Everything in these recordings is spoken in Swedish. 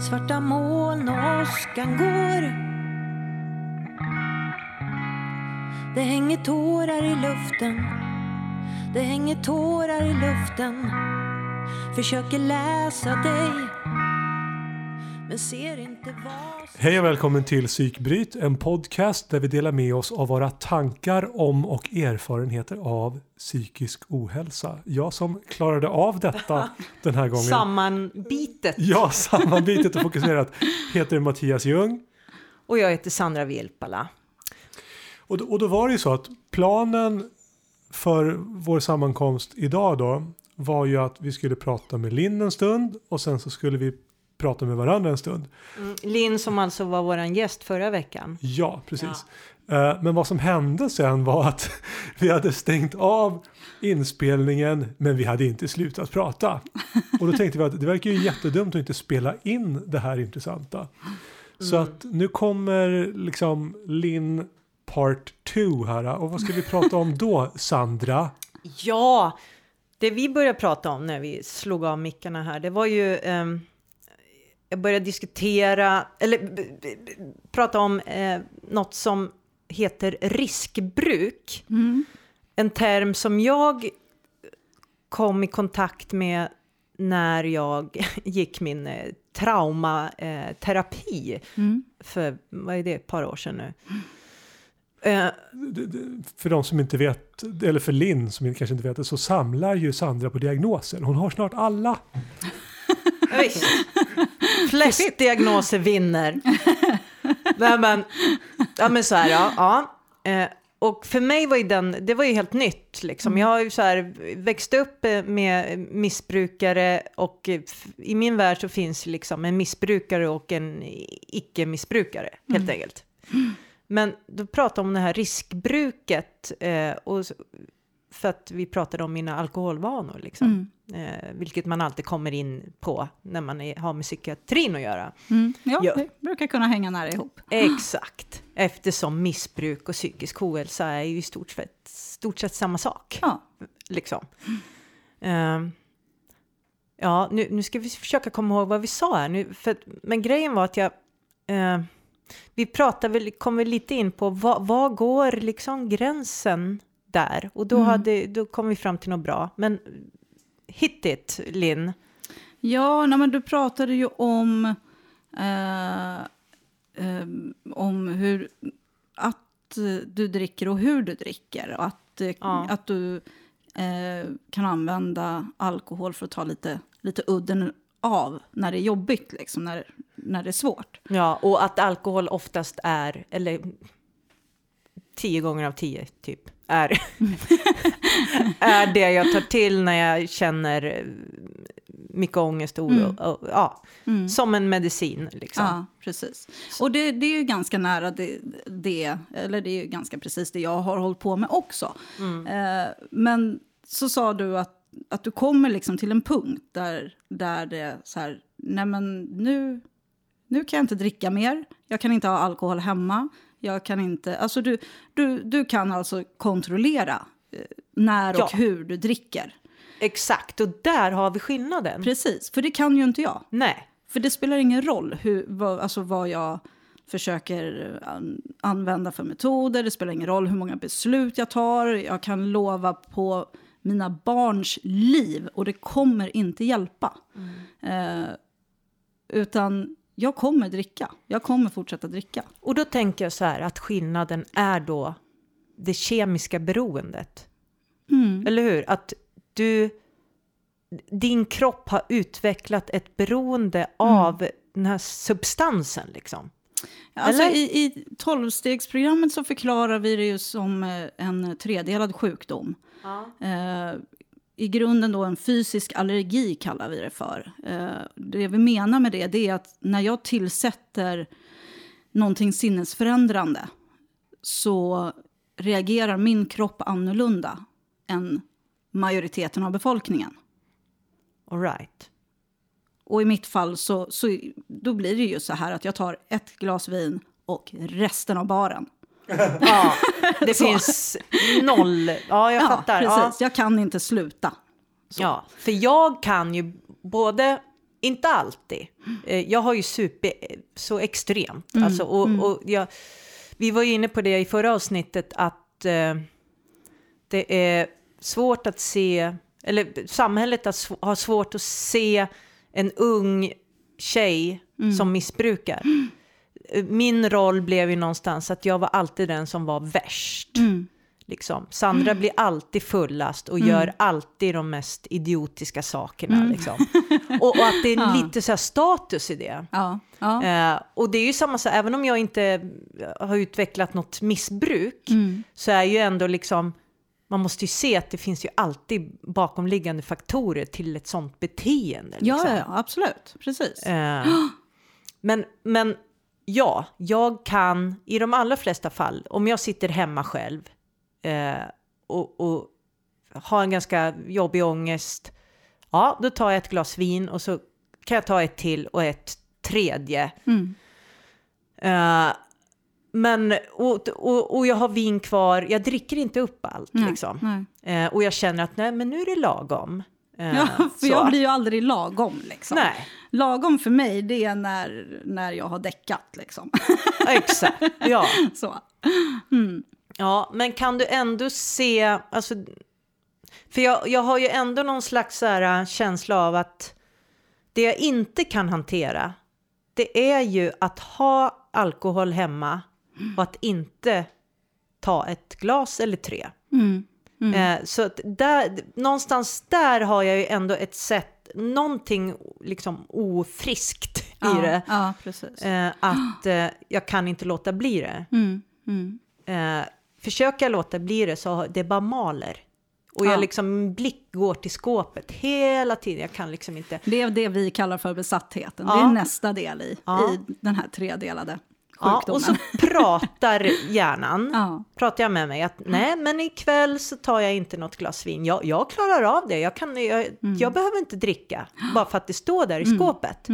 Svarta moln och åskan går. Det hänger tårar i luften. Det hänger tårar i luften. Försöker läsa dig. Hej och välkommen till Psykbryt, en podcast där vi delar med oss av våra tankar om och erfarenheter av psykisk ohälsa. Jag som klarade av detta den här gången. Sammanbitet. Ja, sammanbitet och fokuserat heter Mattias Ljung. Och jag heter Sandra Vilpala. Och då, och då var det ju så att planen för vår sammankomst idag då var ju att vi skulle prata med Linn en stund och sen så skulle vi prata med varandra en stund. Mm, Linn som alltså var vår gäst förra veckan. Ja, precis. Ja. Men vad som hände sen var att vi hade stängt av inspelningen men vi hade inte slutat prata. Och då tänkte vi att det verkar ju jättedumt att inte spela in det här intressanta. Mm. Så att nu kommer liksom Linn part 2 här. Och vad ska vi prata om då, Sandra? Ja, det vi började prata om när vi slog av mickarna här, det var ju um, jag började diskutera, eller prata om eh, något som heter riskbruk. Mm. En term som jag kom i kontakt med när jag gick min eh, traumaterapi mm. för, vad är det, ett par år sedan nu. Eh, för de som inte vet, eller för Linn som kanske inte vet det, så samlar ju Sandra på diagnoser. Hon har snart alla. Visst. Flest diagnoser vinner. Nej, men, ja, men så här, ja. ja. Eh, och för mig var ju den, det var ju helt nytt. Liksom. Jag har ju så här växt upp eh, med missbrukare och i min värld så finns liksom en missbrukare och en icke-missbrukare helt mm. enkelt. Men då pratar om det här riskbruket eh, och för att vi pratade om mina alkoholvanor, liksom. Mm. Eh, vilket man alltid kommer in på när man är, har med psykiatrin att göra. Mm. Ja, ja, det brukar kunna hänga nära ihop. Exakt, eftersom missbruk och psykisk ohälsa är ju i stort sett, stort sett samma sak. Ja. Liksom. Eh, ja, nu, nu ska vi försöka komma ihåg vad vi sa här. Nu, för, men grejen var att jag... Eh, vi pratar väl, kom väl lite in på vad, vad går liksom gränsen där? Och då, mm. hade, då kom vi fram till något bra. Men hit it, Linn. Ja, nej, men du pratade ju om, eh, eh, om hur, att du dricker och hur du dricker. Och att, ja. att du eh, kan använda alkohol för att ta lite, lite udden av när det är jobbigt, liksom, när, när det är svårt. Ja, och att alkohol oftast är, eller tio gånger av tio typ, är, är det jag tar till när jag känner mycket ångest och oro. Mm. ja, mm. Som en medicin. Liksom. Ja, precis. Och det, det är ju ganska nära det, det, eller det är ju ganska precis det jag har hållit på med också. Mm. Eh, men så sa du att att du kommer liksom till en punkt där, där det så här, nej men nu, nu kan jag inte dricka mer, jag kan inte ha alkohol hemma, jag kan inte, alltså du, du, du kan alltså kontrollera eh, när och ja. hur du dricker. Exakt, och där har vi skillnaden. Precis, för det kan ju inte jag. Nej. För det spelar ingen roll hur, vad, alltså vad jag försöker använda för metoder, det spelar ingen roll hur många beslut jag tar, jag kan lova på mina barns liv och det kommer inte hjälpa. Mm. Eh, utan jag kommer dricka. Jag kommer fortsätta dricka. Och då tänker jag så här att skillnaden är då det kemiska beroendet. Mm. Eller hur? Att du, din kropp har utvecklat ett beroende mm. av den här substansen liksom. Alltså, I i tolvstegsprogrammet så förklarar vi det ju som eh, en tredelad sjukdom. Ja. Eh, I grunden då en fysisk allergi kallar vi det för. Eh, det vi menar med det, det är att när jag tillsätter någonting sinnesförändrande så reagerar min kropp annorlunda än majoriteten av befolkningen. All right. Och i mitt fall så, så då blir det ju så här att jag tar ett glas vin och resten av baren. ja, det finns noll. Ja, jag ja, fattar. Precis. Ja. Jag kan inte sluta. Så. Ja, för jag kan ju både inte alltid. Eh, jag har ju super så extremt. Alltså, och, och jag, vi var ju inne på det i förra avsnittet att eh, det är svårt att se, eller samhället har sv- har svårt att se en ung tjej som missbrukar. Min roll blev ju någonstans att jag var alltid den som var värst. Liksom. Sandra blir alltid fullast och gör alltid de mest idiotiska sakerna. Liksom. Och, och att det är lite så status i det. Ja, ja. Eh, och det är ju samma sak, även om jag inte har utvecklat något missbruk, så är ju ändå liksom, man måste ju se att det finns ju alltid bakomliggande faktorer till ett sånt beteende. ja, Liksom. ja, ja, absolut. Precis. Eh, men, men ja, jag kan i de allra flesta fall, om jag sitter hemma själv eh, och, och har en ganska jobbig ångest, ja, då tar jag ett glas vin och så kan jag ta ett till och ett tredje. Eh, men, och, och, och jag har vin kvar, jag dricker inte upp allt Nej, liksom. nej. Eh, och jag känner att nej, men nu är det lagom. Eh, Ja, för så. jag blir ju aldrig lagom. Liksom. Nej. Lagom för mig, det är när, när jag har däckat. Liksom. Exakt, ja. Så. Ja, men kan du ändå se, alltså, för jag, jag har ju ändå någon slags så här, äh, känsla av att det jag inte kan hantera, det är ju att ha alkohol hemma och att inte ta ett glas eller tre. Eh, så att där, någonstans där har jag ju ändå ett sätt, någonting liksom ofriskt i Ja, det. ja. Eh, att eh, jag kan inte låta bli det. Mm, mm. Eh, försöker jag låta bli det så det bara maler. Och jag Ja. liksom, min blick går till skåpet hela tiden. Jag kan liksom inte... Det är det vi kallar för besattheten. Det Ja. är nästa del i, Ja. i den här tredelade Ja, och så pratar hjärnan. Ja. Pratar jag med mig att nej, men ikväll så tar jag inte något glas vin. Jag, jag klarar av det. Jag, kan, jag, Mm. jag behöver inte dricka bara för att det står där i skåpet.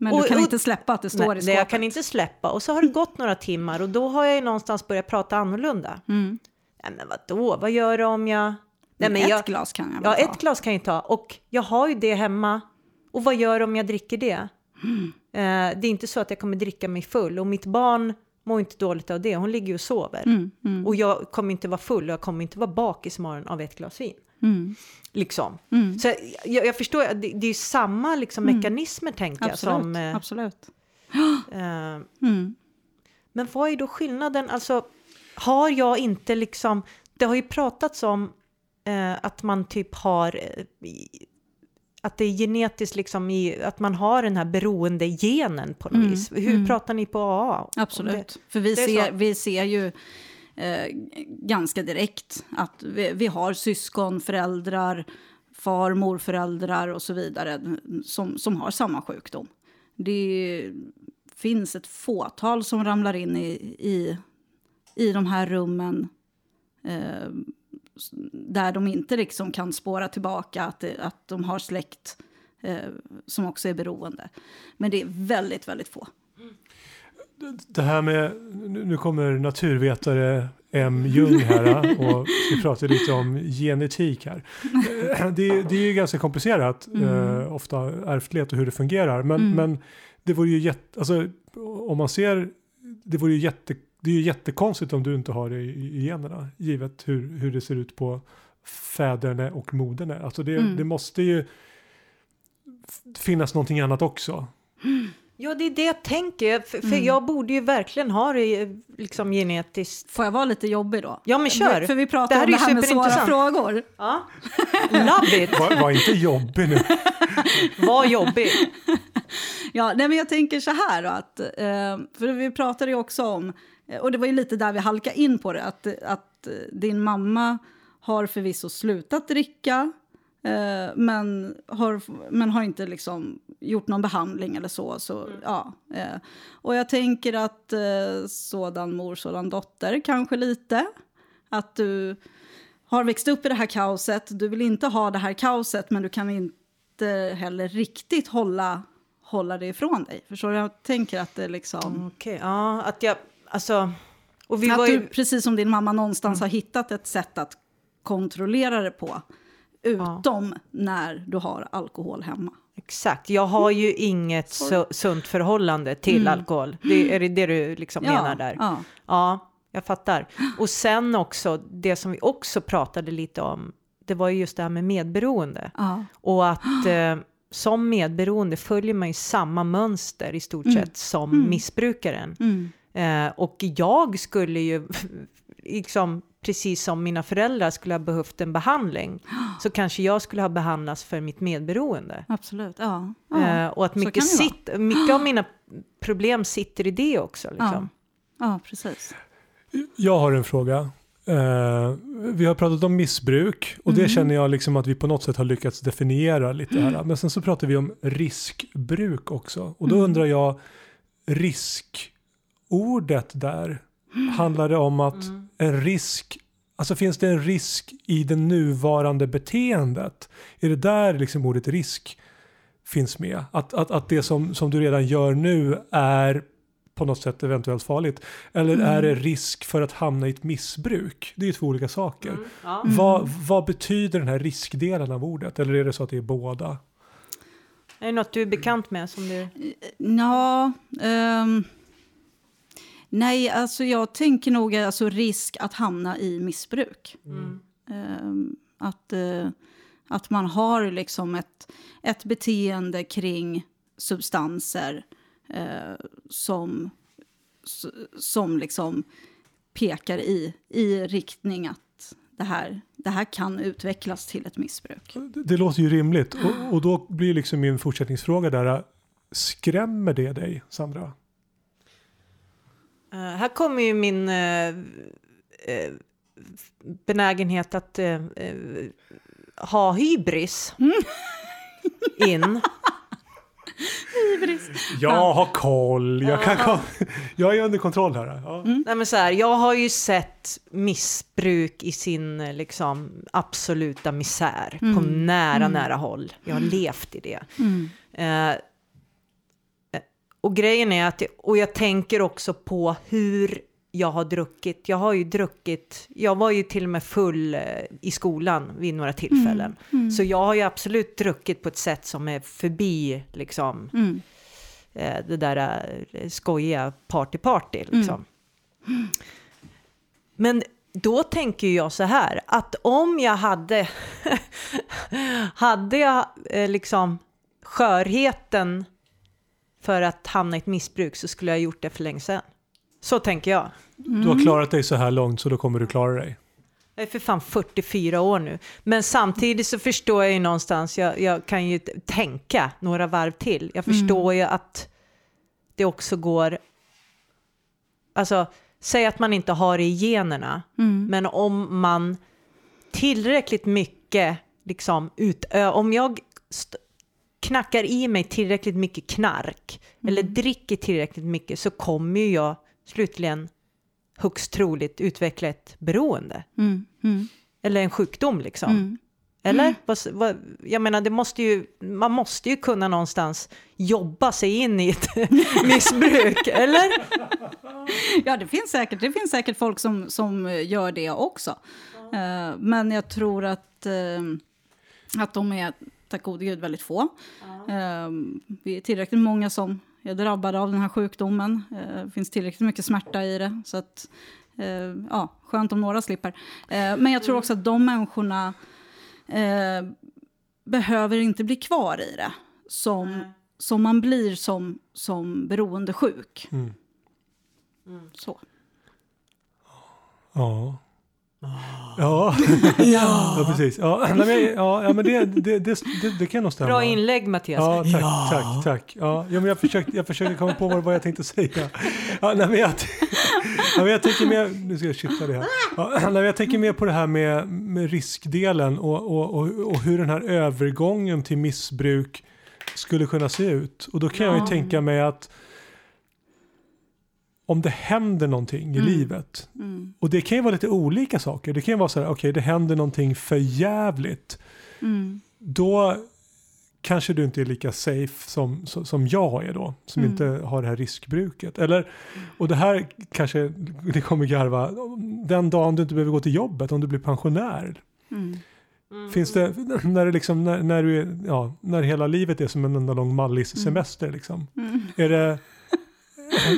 Men och- du kan och- inte släppa att det står Nej, i skåpet. jag kan inte släppa. Och så har det gått några timmar och då har jag ju någonstans börjat prata annorlunda. Mm. Nej, men vadå, vad gör du om jag... Nej, men ett jag, glas kan jag Ja, ta. ett glas kan jag ta. Och jag har ju det hemma. Och vad gör om jag dricker det? Mm. Eh, det är inte så att jag kommer dricka mig full. Och mitt barn mår inte dåligt av det. Hon ligger ju och sover. Mm, Och jag kommer inte vara full och jag kommer inte vara bakis imorgon av ett glas vin. Mm. Liksom. Så jag, jag förstår, det, det är samma liksom, mekanismer tänker jag. Mm. Absolut. Som, eh, absolut. eh, Mm. men vad är då skillnaden? Alltså, har jag inte liksom... Det har ju pratats om eh, att man typ har... Att det är genetiskt liksom i... Att man har den här beroendegenen på något vis. Hur pratar ni på AA? det? Absolut. För vi ser, vi ser ju eh, ganska direkt att vi, vi har syskon, föräldrar, far, morföräldrar och så vidare som, som har samma sjukdom. Det finns ett fåtal som ramlar in i, i, i de här rummen eh, där de inte liksom kan spåra tillbaka att, det, att de har släkt eh, som också är beroende. Men det är väldigt, väldigt få. Det här med, nu kommer naturvetare M. Jung här och ska prata lite om genetik här. Eh, Det, det är ju ganska komplicerat, eh, ofta ärftlighet och hur det fungerar. Men, men det vore ju jätte, alltså om man ser, det vore ju jätte, det är ju jättekonstigt om du inte har det i, i generna, givet hur, hur det ser ut på fäderna och moderna. Alltså det, det måste ju finnas någonting annat också. Ja, det är det jag tänker. För, för jag borde ju verkligen ha det liksom genetiskt. Får jag vara lite jobbig då? Ja, men kör. För vi Det pratar här om är det här med svåra frågor. Ja. Love it! Var, var inte jobbig nu. Vad jobbigt. Ja, nej, men jag tänker så här då, att, eh, för vi pratade ju också om, eh, och det var ju lite där vi halkade in på det, att, att eh, din mamma har förvisso slutat dricka, men, har, men har inte liksom gjort någon behandling eller så. så ja, eh, och jag tänker att sådan mor, sådan dotter, kanske lite. Att du har växt upp i det här kaoset, du vill inte ha det här kaoset, men du kan inte heller riktigt hålla, hålla det ifrån dig. Förstår du? Jag tänker att det liksom... Okej, ja, att jag, alltså... Och vi Att var du, ju... precis som din mamma någonstans har hittat ett sätt att kontrollera det på Utom när du har alkohol hemma. Exakt, jag har ju inget su sunt förhållande till alkohol. Det, är det det du liksom menar där? Ja. Ja, jag fattar. Och sen också, det som vi också pratade lite om, det var ju just det här med medberoende. Ja. Och att eh, som medberoende följer man ju samma mönster i stort sett som missbrukaren. Mm. Eh, och jag skulle ju, liksom, precis som mina föräldrar skulle ha behövt en behandling, så kanske jag skulle ha behandlats för mitt medberoende. Absolut. Ja. Ja. Eh, och att mycket, sitt, mycket av mina problem sitter i det också. Liksom. ja, precis. Jag har en fråga. Eh, vi har pratat om missbruk och Mm. det känner jag liksom att vi på något sätt har lyckats definiera lite här. Men sen så pratar vi om riskbruk också. Och då Mm. undrar jag, riskordet där, handlar det om att en risk, alltså finns det en risk i det nuvarande beteendet? Är det där liksom ordet risk finns med? Att, att, att det som, som du redan gör nu är på något sätt eventuellt farligt? Eller Mm. är det risk för att hamna i ett missbruk? Det är ju två olika saker. Ja. Vad, vad betyder den här riskdelen av ordet? Eller är det så att det är båda? Är det något du är bekant med? Som du... Ja, ehm, nej, alltså jag tänker nog alltså risk att hamna i missbruk. Ehm, att, eh, att man har liksom ett, ett beteende kring substanser eh, som, som liksom pekar i, i riktning att det här, det här kan utvecklas till ett missbruk. Det, det låter ju rimligt. Och, och då blir liksom min fortsättningsfråga där. Skrämmer det dig, Sandra? Eh, här kommer ju min eh, eh, benägenhet att ha hybris in. Jag har koll. Jag, kan kom- jag är under kontroll här. Ja. Nej, men så här, jag har ju sett missbruk i sin liksom, absoluta misär på nära, nära håll. Jag har levt i det. Eh, eh, och grejen är att, och jag tänker också på hur jag har druckit. Jag har ju druckit, jag var ju till och med full eh, i skolan vid några tillfällen. Så jag har ju absolut druckit på ett sätt som är förbi liksom Mm. eh, det där eh, skojiga party-party. Liksom. Men då tänker jag så här, att om jag hade, hade jag eh, liksom skörheten för att hamna i ett missbruk så skulle jag gjort det för länge sedan. Så tänker jag. Du har klarat dig så här långt så då kommer du klara dig. Jag är för fan 44 år nu. Men samtidigt så förstår jag ju någonstans, jag, jag kan ju tänka några varv till. Jag förstår ju att det också går, alltså säg att man inte har det i generna, men om man tillräckligt mycket, liksom utö, om jag knackar i mig tillräckligt mycket knark eller dricker tillräckligt mycket så kommer ju jag slutligen högst troligt utveckla ett beroende. Mm. Mm. Eller en sjukdom liksom. Mm. Eller? Vad, jag menar, det måste ju, man måste ju kunna någonstans jobba sig in i ett missbruk, eller? Ja, det finns säkert, det finns säkert folk som, som gör det också. Eh, men jag tror att, eh, att de är, tack gode gud, väldigt få. Eh, vi är tillräckligt många som är drabbade av den här sjukdomen. Eh, det finns tillräckligt mycket smärta i det. Så att, eh, ja, skönt om några slipper. Eh, men jag tror också att de människorna eh, behöver inte bli kvar i det. Som, som man blir som, som beroendesjuk. Mm. Så. Ja. Ja. ja, precis. Ja, men, ja, ja, men det, det, det, det, kan nog stämma. Bra inlägg Mattias. Ja, tack, tack, tack. Ja, ja, men jag, försökte, jag försökte komma på vad, jag tänkte säga. Ja, nej, men jag, ja, men jag tänker mer, nu ska jag kittla det här. Ja, nej, jag tänker mer på det här med, med riskdelen och, och, och, och hur den här övergången till missbruk skulle kunna se ut. Och då kan jag ju tänka mig att om det händer någonting i livet Mm. och det kan ju vara lite olika saker. Det kan ju vara så här, okej det händer någonting för jävligt. Mm. Då kanske du inte är lika safe som, som, jag är då. Som Mm. inte har det här riskbruket. Eller, och det här kanske, det kommer garva, den dagen du inte behöver gå till jobbet om du blir pensionär. Mm. Finns det, när, det liksom, när, när, du är, ja, när hela livet är som en enda lång mallis semester liksom. Är det,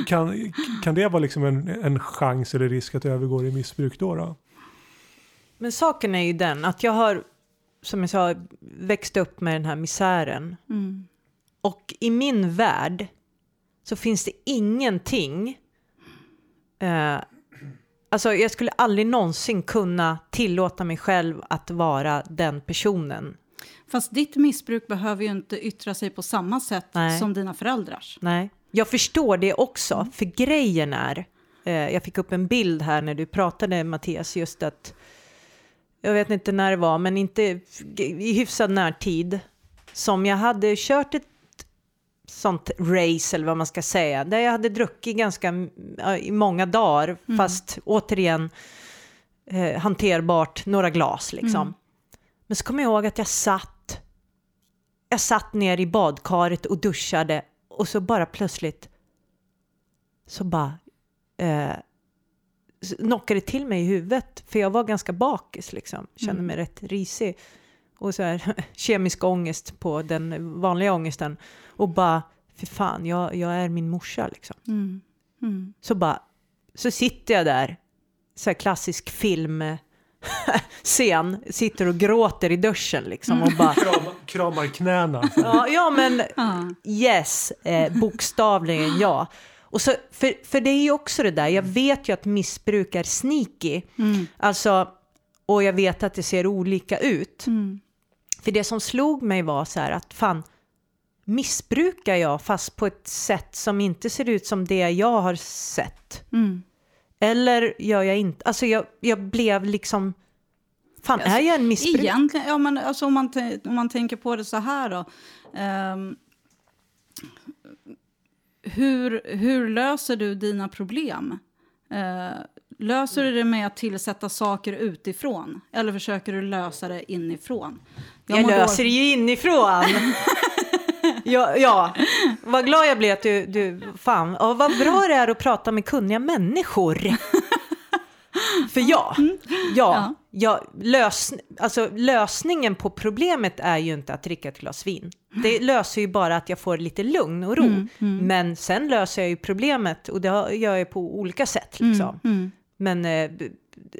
kan, kan det vara liksom en, en chans eller risk att det övergår i missbruk då? då? Men saken är ju den att jag har, som jag sa, växt upp med den här misären. Mm. Och i min värld så finns det ingenting eh, Alltså jag skulle aldrig någonsin kunna tillåta mig själv att vara den personen. Fast ditt missbruk behöver ju inte yttra sig på samma sätt Nej. som dina föräldrars. Nej. Jag förstår det också, för grejen är, eh, jag fick upp en bild här när du pratade Mattias, just att, jag vet inte när det var, men inte i hyfsad närtid, som jag hade kört ett sånt race eller vad man ska säga, där jag hade druckit ganska ja, i många dagar, fast återigen eh, hanterbart, några glas liksom. Men så kommer jag ihåg att jag satt, jag satt ner i badkaret och duschade och så bara plötsligt så bara eh, knockade det till mig i huvudet, för jag var ganska bakis liksom, kände mig rätt risig. Och så här kemisk ångest på den vanliga ångesten. Och bara, för fan, jag, jag är min morsa liksom. Mm. Mm. Så bara, så sitter jag där, så här klassisk film scen, sitter och gråter i duschen liksom och bara, Kramar, kramar knäna. ja, ja men yes, eh, bokstavligen ja. Och så, för, för det är ju också det där, jag vet ju att missbruk är sneaky, Mm. alltså, och jag vet att det ser olika ut. Mm. För det som slog mig var så här att fan, missbrukar jag fast på ett sätt som inte ser ut som det jag har sett? Mm. Eller gör jag inte? Alltså jag, jag blev liksom, fan är jag en missbrukare? Egentligen, ja, men alltså, om, man om man tänker på det så här då. ehm, hur, hur löser du dina problem? Eh, löser du det med att tillsätta saker utifrån? Eller försöker du lösa det inifrån? Jag mår löser det ju inifrån. ja, ja, vad glad jag blev att du, du fan, ja, vad bra det är att prata med kunniga människor. För ja, ja, ja lös, alltså, lösningen på problemet är ju inte att dricka ett glas vin. Det löser ju bara att jag får lite lugn och ro. Men sen löser jag ju problemet och det gör jag på olika sätt. Liksom. Mm. Men eh,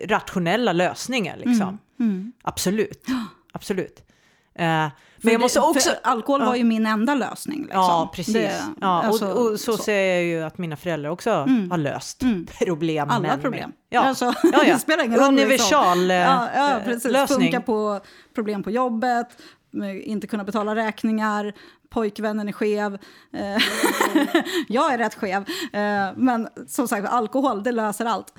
rationella lösningar liksom. Mm. Absolut. Absolut. Eh, men jag måste också... för alkohol var ju min enda lösning. Liksom. Ja, precis. Det- ja, alltså, och, och så, ser jag ju att mina föräldrar också har löst problem. Alla med- problem. Ja. Alltså, ja, ja. det spelar ingen roll. Universal liksom. ja, eh, precis. lösning. Funka på problem på jobbet, inte kunna betala räkningar, pojkvännen är skev. Eh, jag är rätt skev. Eh, Men som sagt, alkohol, det löser allt.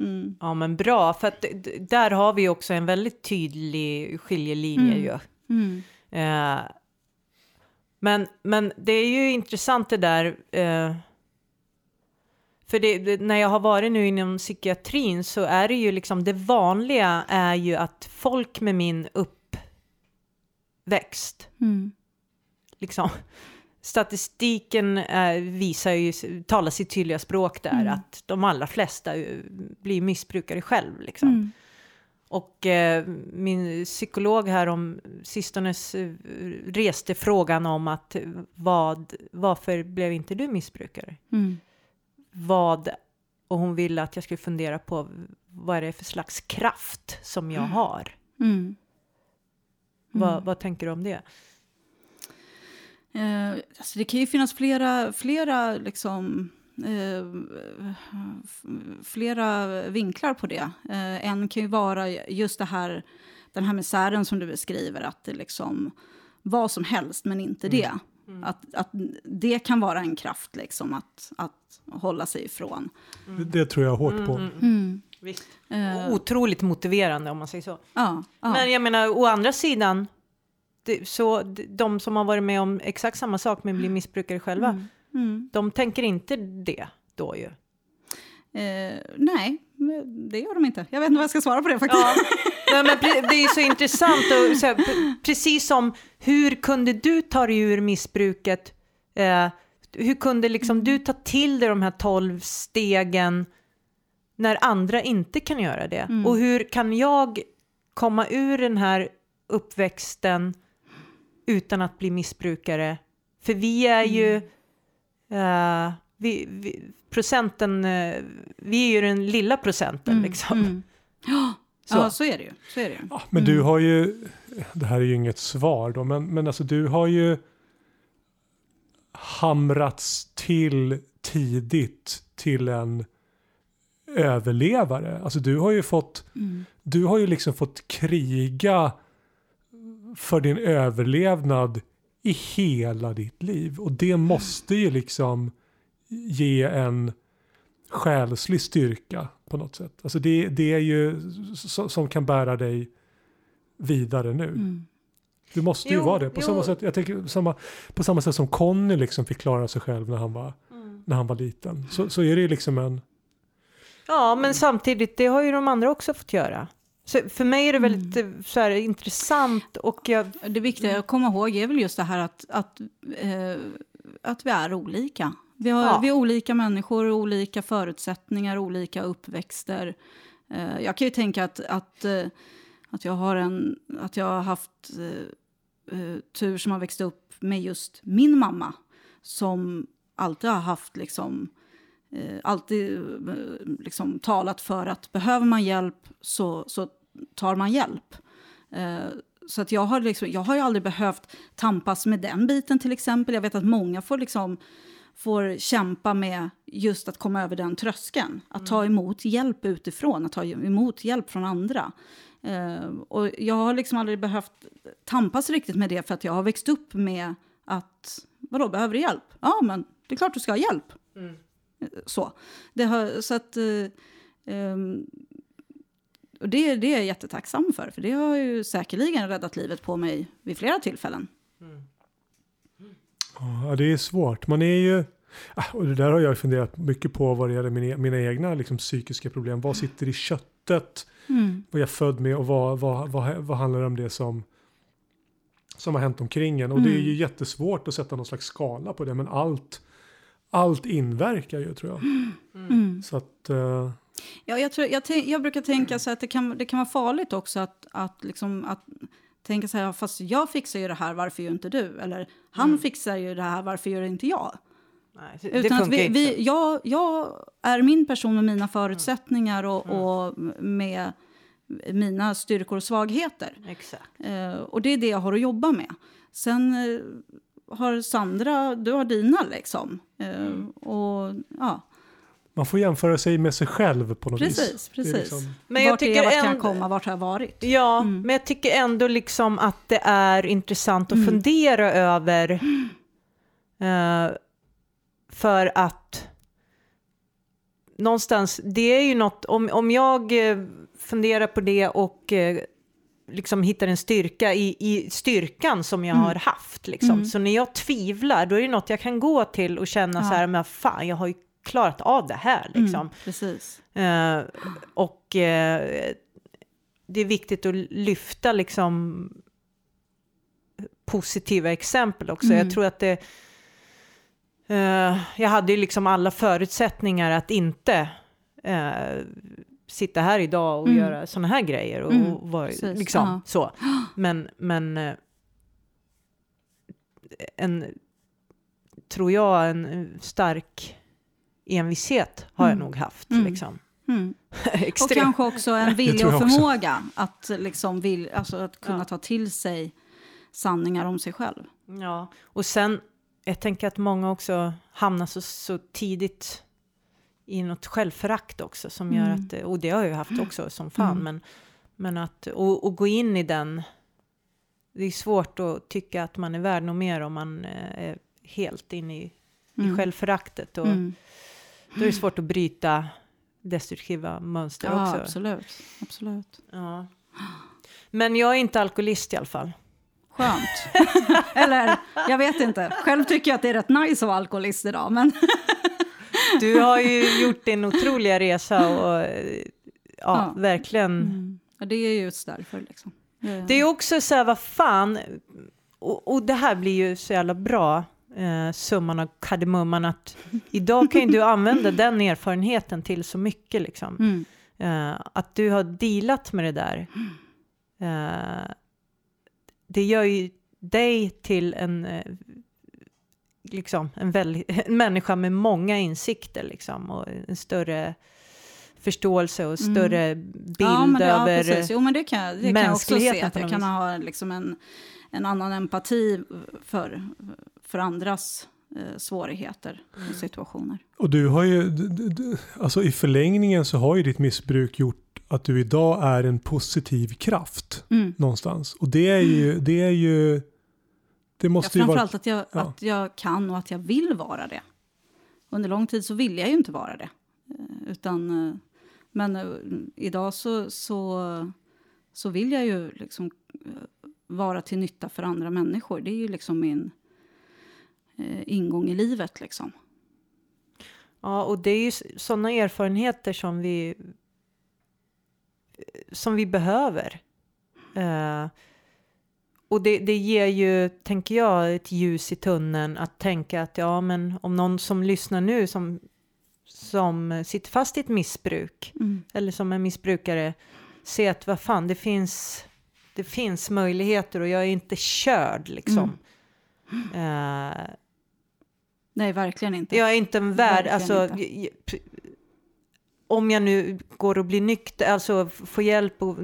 Mm. Ja, men bra. För att där har vi också en väldigt tydlig skiljelinje ju. Mm. Eh, men, men det är ju intressant det där. Eh, för det, det, när jag har varit nu inom psykiatrin så är det ju liksom det vanliga är ju att folk med min uppväxt, Mm. liksom, statistiken eh, visar ju, talar sitt tydliga språk där, att de allra flesta eh, blir missbrukare själv. Liksom. Mm. Och eh, min psykolog här om sistone eh, reste frågan om att vad, varför blev inte du missbrukare? Mm. Vad, och hon ville att jag skulle fundera på vad är det för slags kraft som jag har? Mm. Vad, vad tänker du om det? Eh, alltså det kan ju finnas flera, flera, liksom, flera vinklar på det. Eh, en kan ju vara just det här, den här misären som du beskriver, att det liksom vad som helst men inte det. Att, att det kan vara en kraft liksom att, att hålla sig ifrån. Det, det tror jag hårt på. Mm. Visst. Eh, Otroligt motiverande om man säger så. ja, ja. Men jag menar, å andra sidan, det, så de som har varit med om exakt samma sak men blir missbrukare själva, Mm. De tänker inte det då ju. Eh, nej, det gör de inte. Jag vet inte vad jag ska svara på det faktiskt. Ja, nej, men det är så intressant. Och, så precis som hur kunde du ta dig ur missbruket? Eh, hur kunde liksom du ta till dig de här tolv stegen när andra inte kan göra det? Och hur kan jag komma ur den här uppväxten utan att bli missbrukare. För vi är ju, eh, vi, vi, procenten, eh, vi är ju den lilla procenten liksom. Mm. Ja, Så. ja, så är det ju. Så är det ju. Ja, men du har ju, det här är ju inget svar då, men, men alltså du har ju hamrats till tidigt till en överlevare. Alltså du har ju fått, Mm. du har ju liksom fått kriga för din överlevnad i hela ditt liv. Och det måste ju liksom ge en själslig styrka på något sätt. Alltså det, det är ju så, som kan bära dig vidare nu. Mm. Du måste ju Jo, vara det. På jo. samma, sätt, jag tänker, samma, på samma sätt som Conny liksom fick klara sig själv när han var, när han var liten. Så, så är det ju liksom en... Ja, men samtidigt, det har ju de andra också fått göra. Så för mig är det väldigt eh, så här, intressant och jag, Det viktiga att komma ihåg är väl just det här att, att, eh, att vi är olika. Vi, har, Ja. vi är olika människor, olika förutsättningar, olika uppväxter. Eh, jag kan ju tänka att, att, eh, att, jag, har en, att jag har haft eh, eh, tur som har växt upp med just min mamma som alltid har haft liksom alltid eh, liksom talat för att behöver man hjälp så, så tar man hjälp. Eh, så att jag har, liksom, jag har ju aldrig behövt tampas med den biten till exempel. Jag vet att många får, liksom, får kämpa med just att komma över den tröskeln. Att ta emot hjälp utifrån, att ta emot hjälp från andra. Eh, och jag har liksom aldrig behövt tampas riktigt med det för att jag har växt upp med att, vadå, behöver du hjälp? Ja, men det är klart du ska ha hjälp. Så. Det har, så att... Ehm, och det, det är jag jättetacksam för, för det har ju säkerligen räddat livet på mig vid flera tillfällen. Ja, det är svårt. Man är ju... Ah, Och det där har jag funderat mycket på vad det gäller mina, mina egna liksom, psykiska problem. Vad sitter i köttet? Mm. Vad jag är född med och vad, vad, vad, vad handlar det om det som, som har hänt omkring en? Och det är ju jättesvårt att sätta någon slags skala på det. Men allt, allt inverkar ju tror jag. Mm. Så att... eh, Ja, jag, tror, jag, jag brukar tänka så att det kan, det kan vara farligt också att, att, liksom, att tänka så här, fast jag fixar ju det här, varför gör inte du? Eller han fixar ju det här, varför gör inte jag? nej, det Utan att vi, inte. vi, jag, jag är min person med mina förutsättningar och, och med mina styrkor och svagheter. Exakt. Eh, och det är det jag har att jobba med. Sen eh, har Sandra, du har dina liksom. Eh, och ja, man får jämföra sig med sig själv på något Precis, vis. Precis. liksom- Men jag vart är tycker jag, vart kan jag komma, vart har jag varit? Ja, Mm. men jag tycker ändå liksom att det är intressant att fundera över. eh, för att någonstans, det är ju något, om, om jag eh, funderar på det och eh, liksom hittar en styrka i, i styrkan som jag har haft. Liksom. Så när jag tvivlar, då är det något jag kan gå till och känna Ja. så här, men fan, jag har ju klarat av det här. Liksom. Mm, precis. Eh, och eh, det är viktigt att lyfta liksom positiva exempel också. Mm. Jag tror att det... eh, jag hade ju liksom alla förutsättningar att inte eh, sitta här idag och Mm. göra sådana här grejer. Och, Mm, och precis, liksom, ja. så. Men, men eh, en, tror jag, en stark envishet har jag Mm. nog haft. Mm. Liksom. Mm. Och kanske också en vilja och förmåga att, liksom vill, alltså att kunna Ja. ta till sig sanningar om sig själv. Ja, och sen, jag tänker att många också hamnar så, så tidigt i något självförakt också som gör Mm. att, och det har jag ju haft också som fan, Mm. men, men att, och, och gå in i den, det är svårt att tycka att man är värd något mer om man eh, är helt inne i, i Mm. självföraktet och Mm. då är det svårt att bryta destruktiva mönster Ja, också. absolut. absolut. Ja. Men jag är inte alkoholist i alla fall. Skönt. Eller, jag vet inte. Själv tycker jag att det är rätt nice att vara alkoholist idag. Men Du har ju gjort din otroliga resa och ja, Ja. verkligen. mm. ja, det är just därför. Liksom. Det är också så här, vad fan, och, och det här blir ju så jävla bra, eh, summan av kardemumman, att idag kan ju du använda den erfarenheten till så mycket liksom. Mm. Eh, att du har dealat med det där eh, det gör ju dig till en, eh, liksom, en, en människa med många insikter liksom, och en större förståelse och Mm. större bild ja, men det, ja, över... precis. Jo, men det kan, det kan jag också se. mänskligheten Att jag kan ha liksom en, en annan empati för, för andras eh, svårigheter Mm. och situationer. Och du har ju, alltså i förlängningen så har ju ditt missbruk gjort att du idag är en positiv kraft Mm. någonstans. Och det är ju, det är ju, det Ja, måste ju vara... framförallt att jag, ja. att jag kan och att jag vill vara det. Under lång tid så ville jag ju inte vara det. Eh, Utan, eh, men eh, idag så, så, så vill jag ju liksom vara till nytta för andra människor. Det är ju liksom min ingång i livet. Liksom. Ja, och det är ju sådana erfarenheter som vi som vi behöver. Eh, och det, det ger ju, tänker jag, ett ljus i tunneln att tänka att ja, men om någon som lyssnar nu som, som sitter fast i ett missbruk Mm. eller som är missbrukare, se att vad fan, det finns, det finns möjligheter och jag är inte körd liksom. Mm. Eh, Nej, verkligen inte. jag är inte en värld, Verkligen alltså inte. Om jag nu går och blir nykter, alltså får hjälp och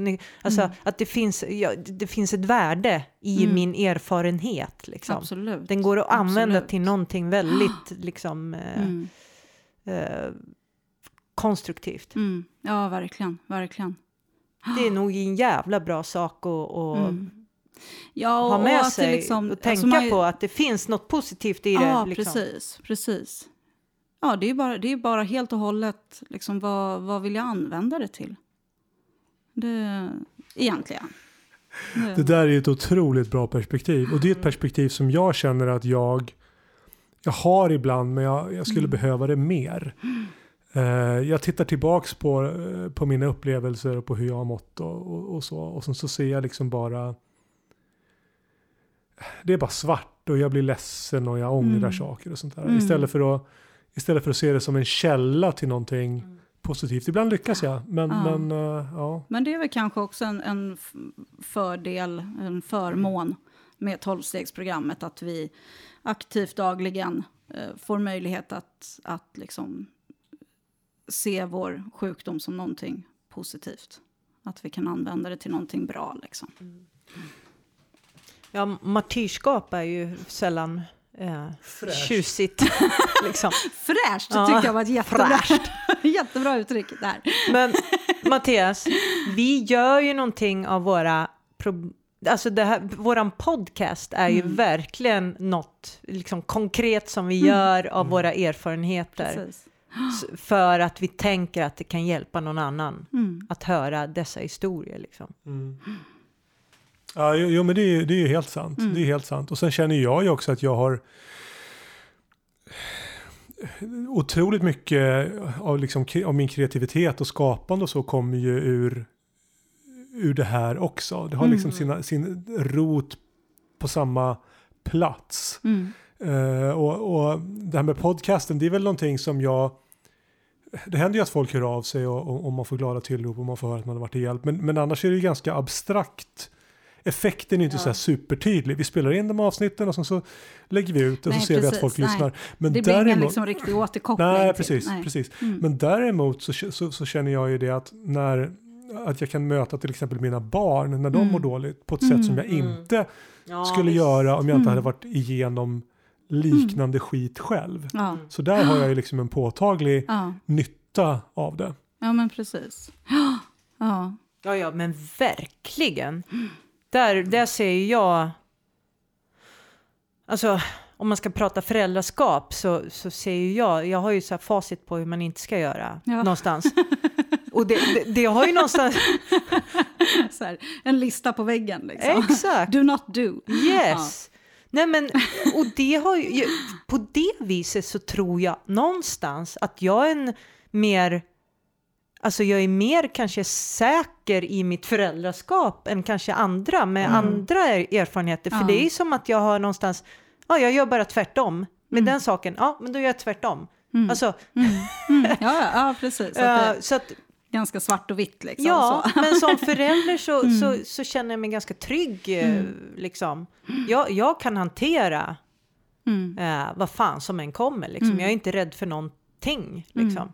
alltså Mm. att det finns, ja, det finns ett värde i Mm. min erfarenhet liksom. Absolut. Den går att använda Absolut. till någonting väldigt liksom eh, Mm. eh, konstruktivt. Mm. Ja, verkligen. verkligen. Det är nog en jävla bra sak att, Mm. Ja, ha med sig liksom, och tänka alltså man- på att det finns något positivt i det. Ja, liksom. precis. precis. Ja, det är bara, det är bara helt och hållet liksom, vad, vad vill jag använda det till? Det, egentligen. Det, Det där är ett otroligt bra perspektiv. Och det är ett perspektiv som jag känner att jag, jag har ibland, men jag, jag skulle behöva det mer. Eh, jag tittar tillbaks på, eh, på mina upplevelser och på hur jag har mått och, och, och så. Och sen så ser jag liksom bara, det är bara svart och jag blir ledsen och jag ångrar Mm. saker och sånt där. Mm. Istället, för att, istället för att se det som en källa till någonting positivt. Ibland lyckas jag, men, Ja. men eh, ja. Men det är väl kanske också en, en fördel, en förmån med tolvstegsprogrammet att vi aktivt dagligen eh, får möjlighet att, att liksom se vår sjukdom som någonting positivt. Att vi kan använda det till någonting bra. Liksom. Ja, martyrskap är ju sällan eh, tjusigt. liksom. Fräscht Ja, tycker jag var ett jättebra, jättebra uttryck där. Men Mattias, vi gör ju någonting av våra Alltså det här, våran podcast är ju verkligen något liksom, konkret som vi gör av våra erfarenheter. Precis. För att vi tänker att det kan hjälpa någon annan Mm. att höra dessa historier. Liksom. Ja, jo, jo men det är, det är ju helt sant. Mm. Det är helt sant. Och sen känner jag ju också att jag har otroligt mycket av, liksom, av min kreativitet och skapande och så kommer ju ur, ur det här också. Det har liksom sina, sin rot på samma plats. Mm. Eh, och, och det här med podcasten, det är väl någonting som jag... Det händer ju att folk hör av sig och, och, och man får glada tillrop och man får höra att man har varit till hjälp. Men, men annars är det ju ganska abstrakt. Effekten är inte så här supertydlig. Vi spelar in de avsnitten och sen så lägger vi ut och Nej, så ser vi att precis. folk Nej. lyssnar. Men Det blir ingen däremot, liksom riktig återkoppling. Nej, precis. nej. precis. Mm. Men däremot så, så, så känner jag ju det att när att jag kan möta till exempel mina barn när de Mm. mår dåligt på ett sätt som jag Mm. inte Ja, skulle visst. göra om jag inte Mm. hade varit igenom liknande skit själv. Ja, Så där har jag ju liksom en påtaglig ja. nytta av det. ja, men precis. Ja. Ja, ja, men verkligen. Där, där ser jag... Alltså, om man ska prata föräldraskap så, så ser ju jag... Jag har ju så här facit på hur man inte ska göra Ja. någonstans. Och det, det, det har ju någonstans... Så här, en lista på väggen liksom. Exakt. Do not do. Yes. Nej men, och det har ju, på det viset så tror jag någonstans att jag är en mer, alltså jag är mer kanske säker i mitt föräldraskap än kanske andra med andra er- erfarenheter. För Ja. det är som att jag har någonstans, ja jag gör bara tvärtom. Med den saken, ja men då gör jag tvärtom. Alltså, Mm. Ja, ja, ja, precis. Så att det, så att ganska svart och vitt. Liksom, Ja, så. men som förälder så, så, så känner jag mig ganska trygg. eh, Liksom. Jag, jag kan hantera Mm. eh, vad fan som än kommer. Liksom. Jag är inte rädd för någonting. Liksom.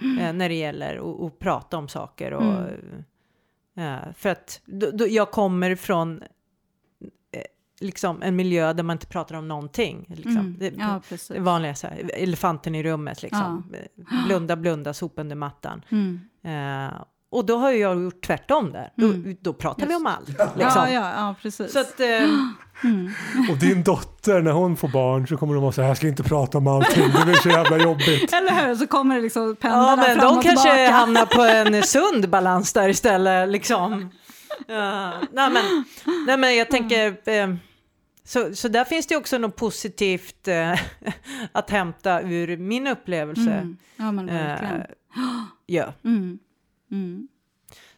Eh, när det gäller att, prata om saker. Och, eh, för att då, då, jag kommer från eh, liksom en miljö där man inte pratar om någonting. Liksom. Mm. Det, Ja, det vanliga så här, elefanten i rummet liksom. Blunda, blunda, sopa under mattan. Mm. Och då har ju jag gjort tvärtom där. Då, då pratar vi om allt. Liksom. Ja, ja, ja, precis. Så att, eh, Och din dotter, när hon får barn så kommer de att säga jag ska inte prata om allting, det blir så jävla jobbigt. Eller hur? Så kommer det liksom ja, pendlarna men fram de och kanske tillbaka. hamnar på en sund balans där istället. Liksom. Ja, nej, men, nej, men jag tänker, eh, så, så där finns det också något positivt eh, att hämta ur min upplevelse. Mm. Ja, men verkligen. Eh, ja. Mm. Mm.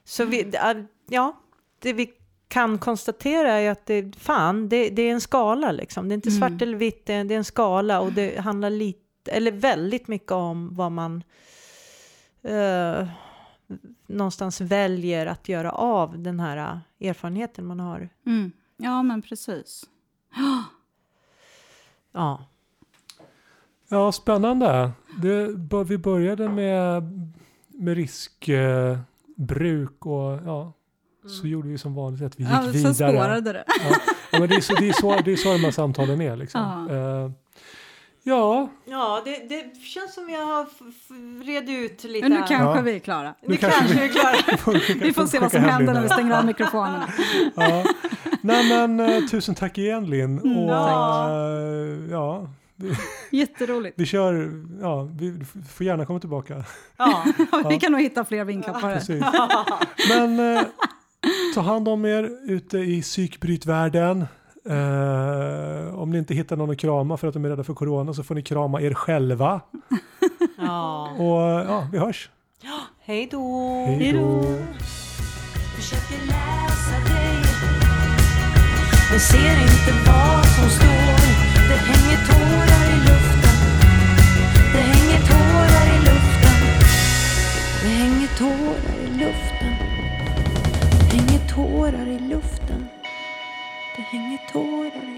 Så vi, äh, ja, det vi kan konstatera är att det, fan, det, det är en skala liksom. Det är inte Mm. svart eller vitt, det är, det är en skala och det handlar lite, eller väldigt mycket om vad man eh, någonstans väljer att göra av den här eh, erfarenheten man har. Mm. Ja, men precis. Ja, Ja, spännande. Det, vi började med, med riskbruk och ja, så gjorde vi som vanligt att vi gick Ja, sen vidare. spårade det. Ja, ja, men det, är så, det, är så, det är så de här samtalen är liksom. Ja. Eh, ja, ja det, det känns som jag har red ut lite. Men nu kanske Ja. vi är klara. nu nu kanske kanske vi är klara. Vi får se vad som händer när vi stänger av mikrofonerna. Ja. Nej men eh, tusen tack igen Linn. Mm, och, tack. eh, ja, Jätteroligt. vi kör, ja, vi får gärna komma tillbaka. Ja. Vi kan nog hitta fler det. Precis. Men eh, ta hand om er ute i psykbrytvärlden. Eh, om ni inte hittar någon att krama för att de är rädda för corona så får ni krama er själva. ja. Och ja, vi hörs. Hej då! Hej då. Försöker läsa dig Men ser inte vad som står tårar i luften. Det hänger tårar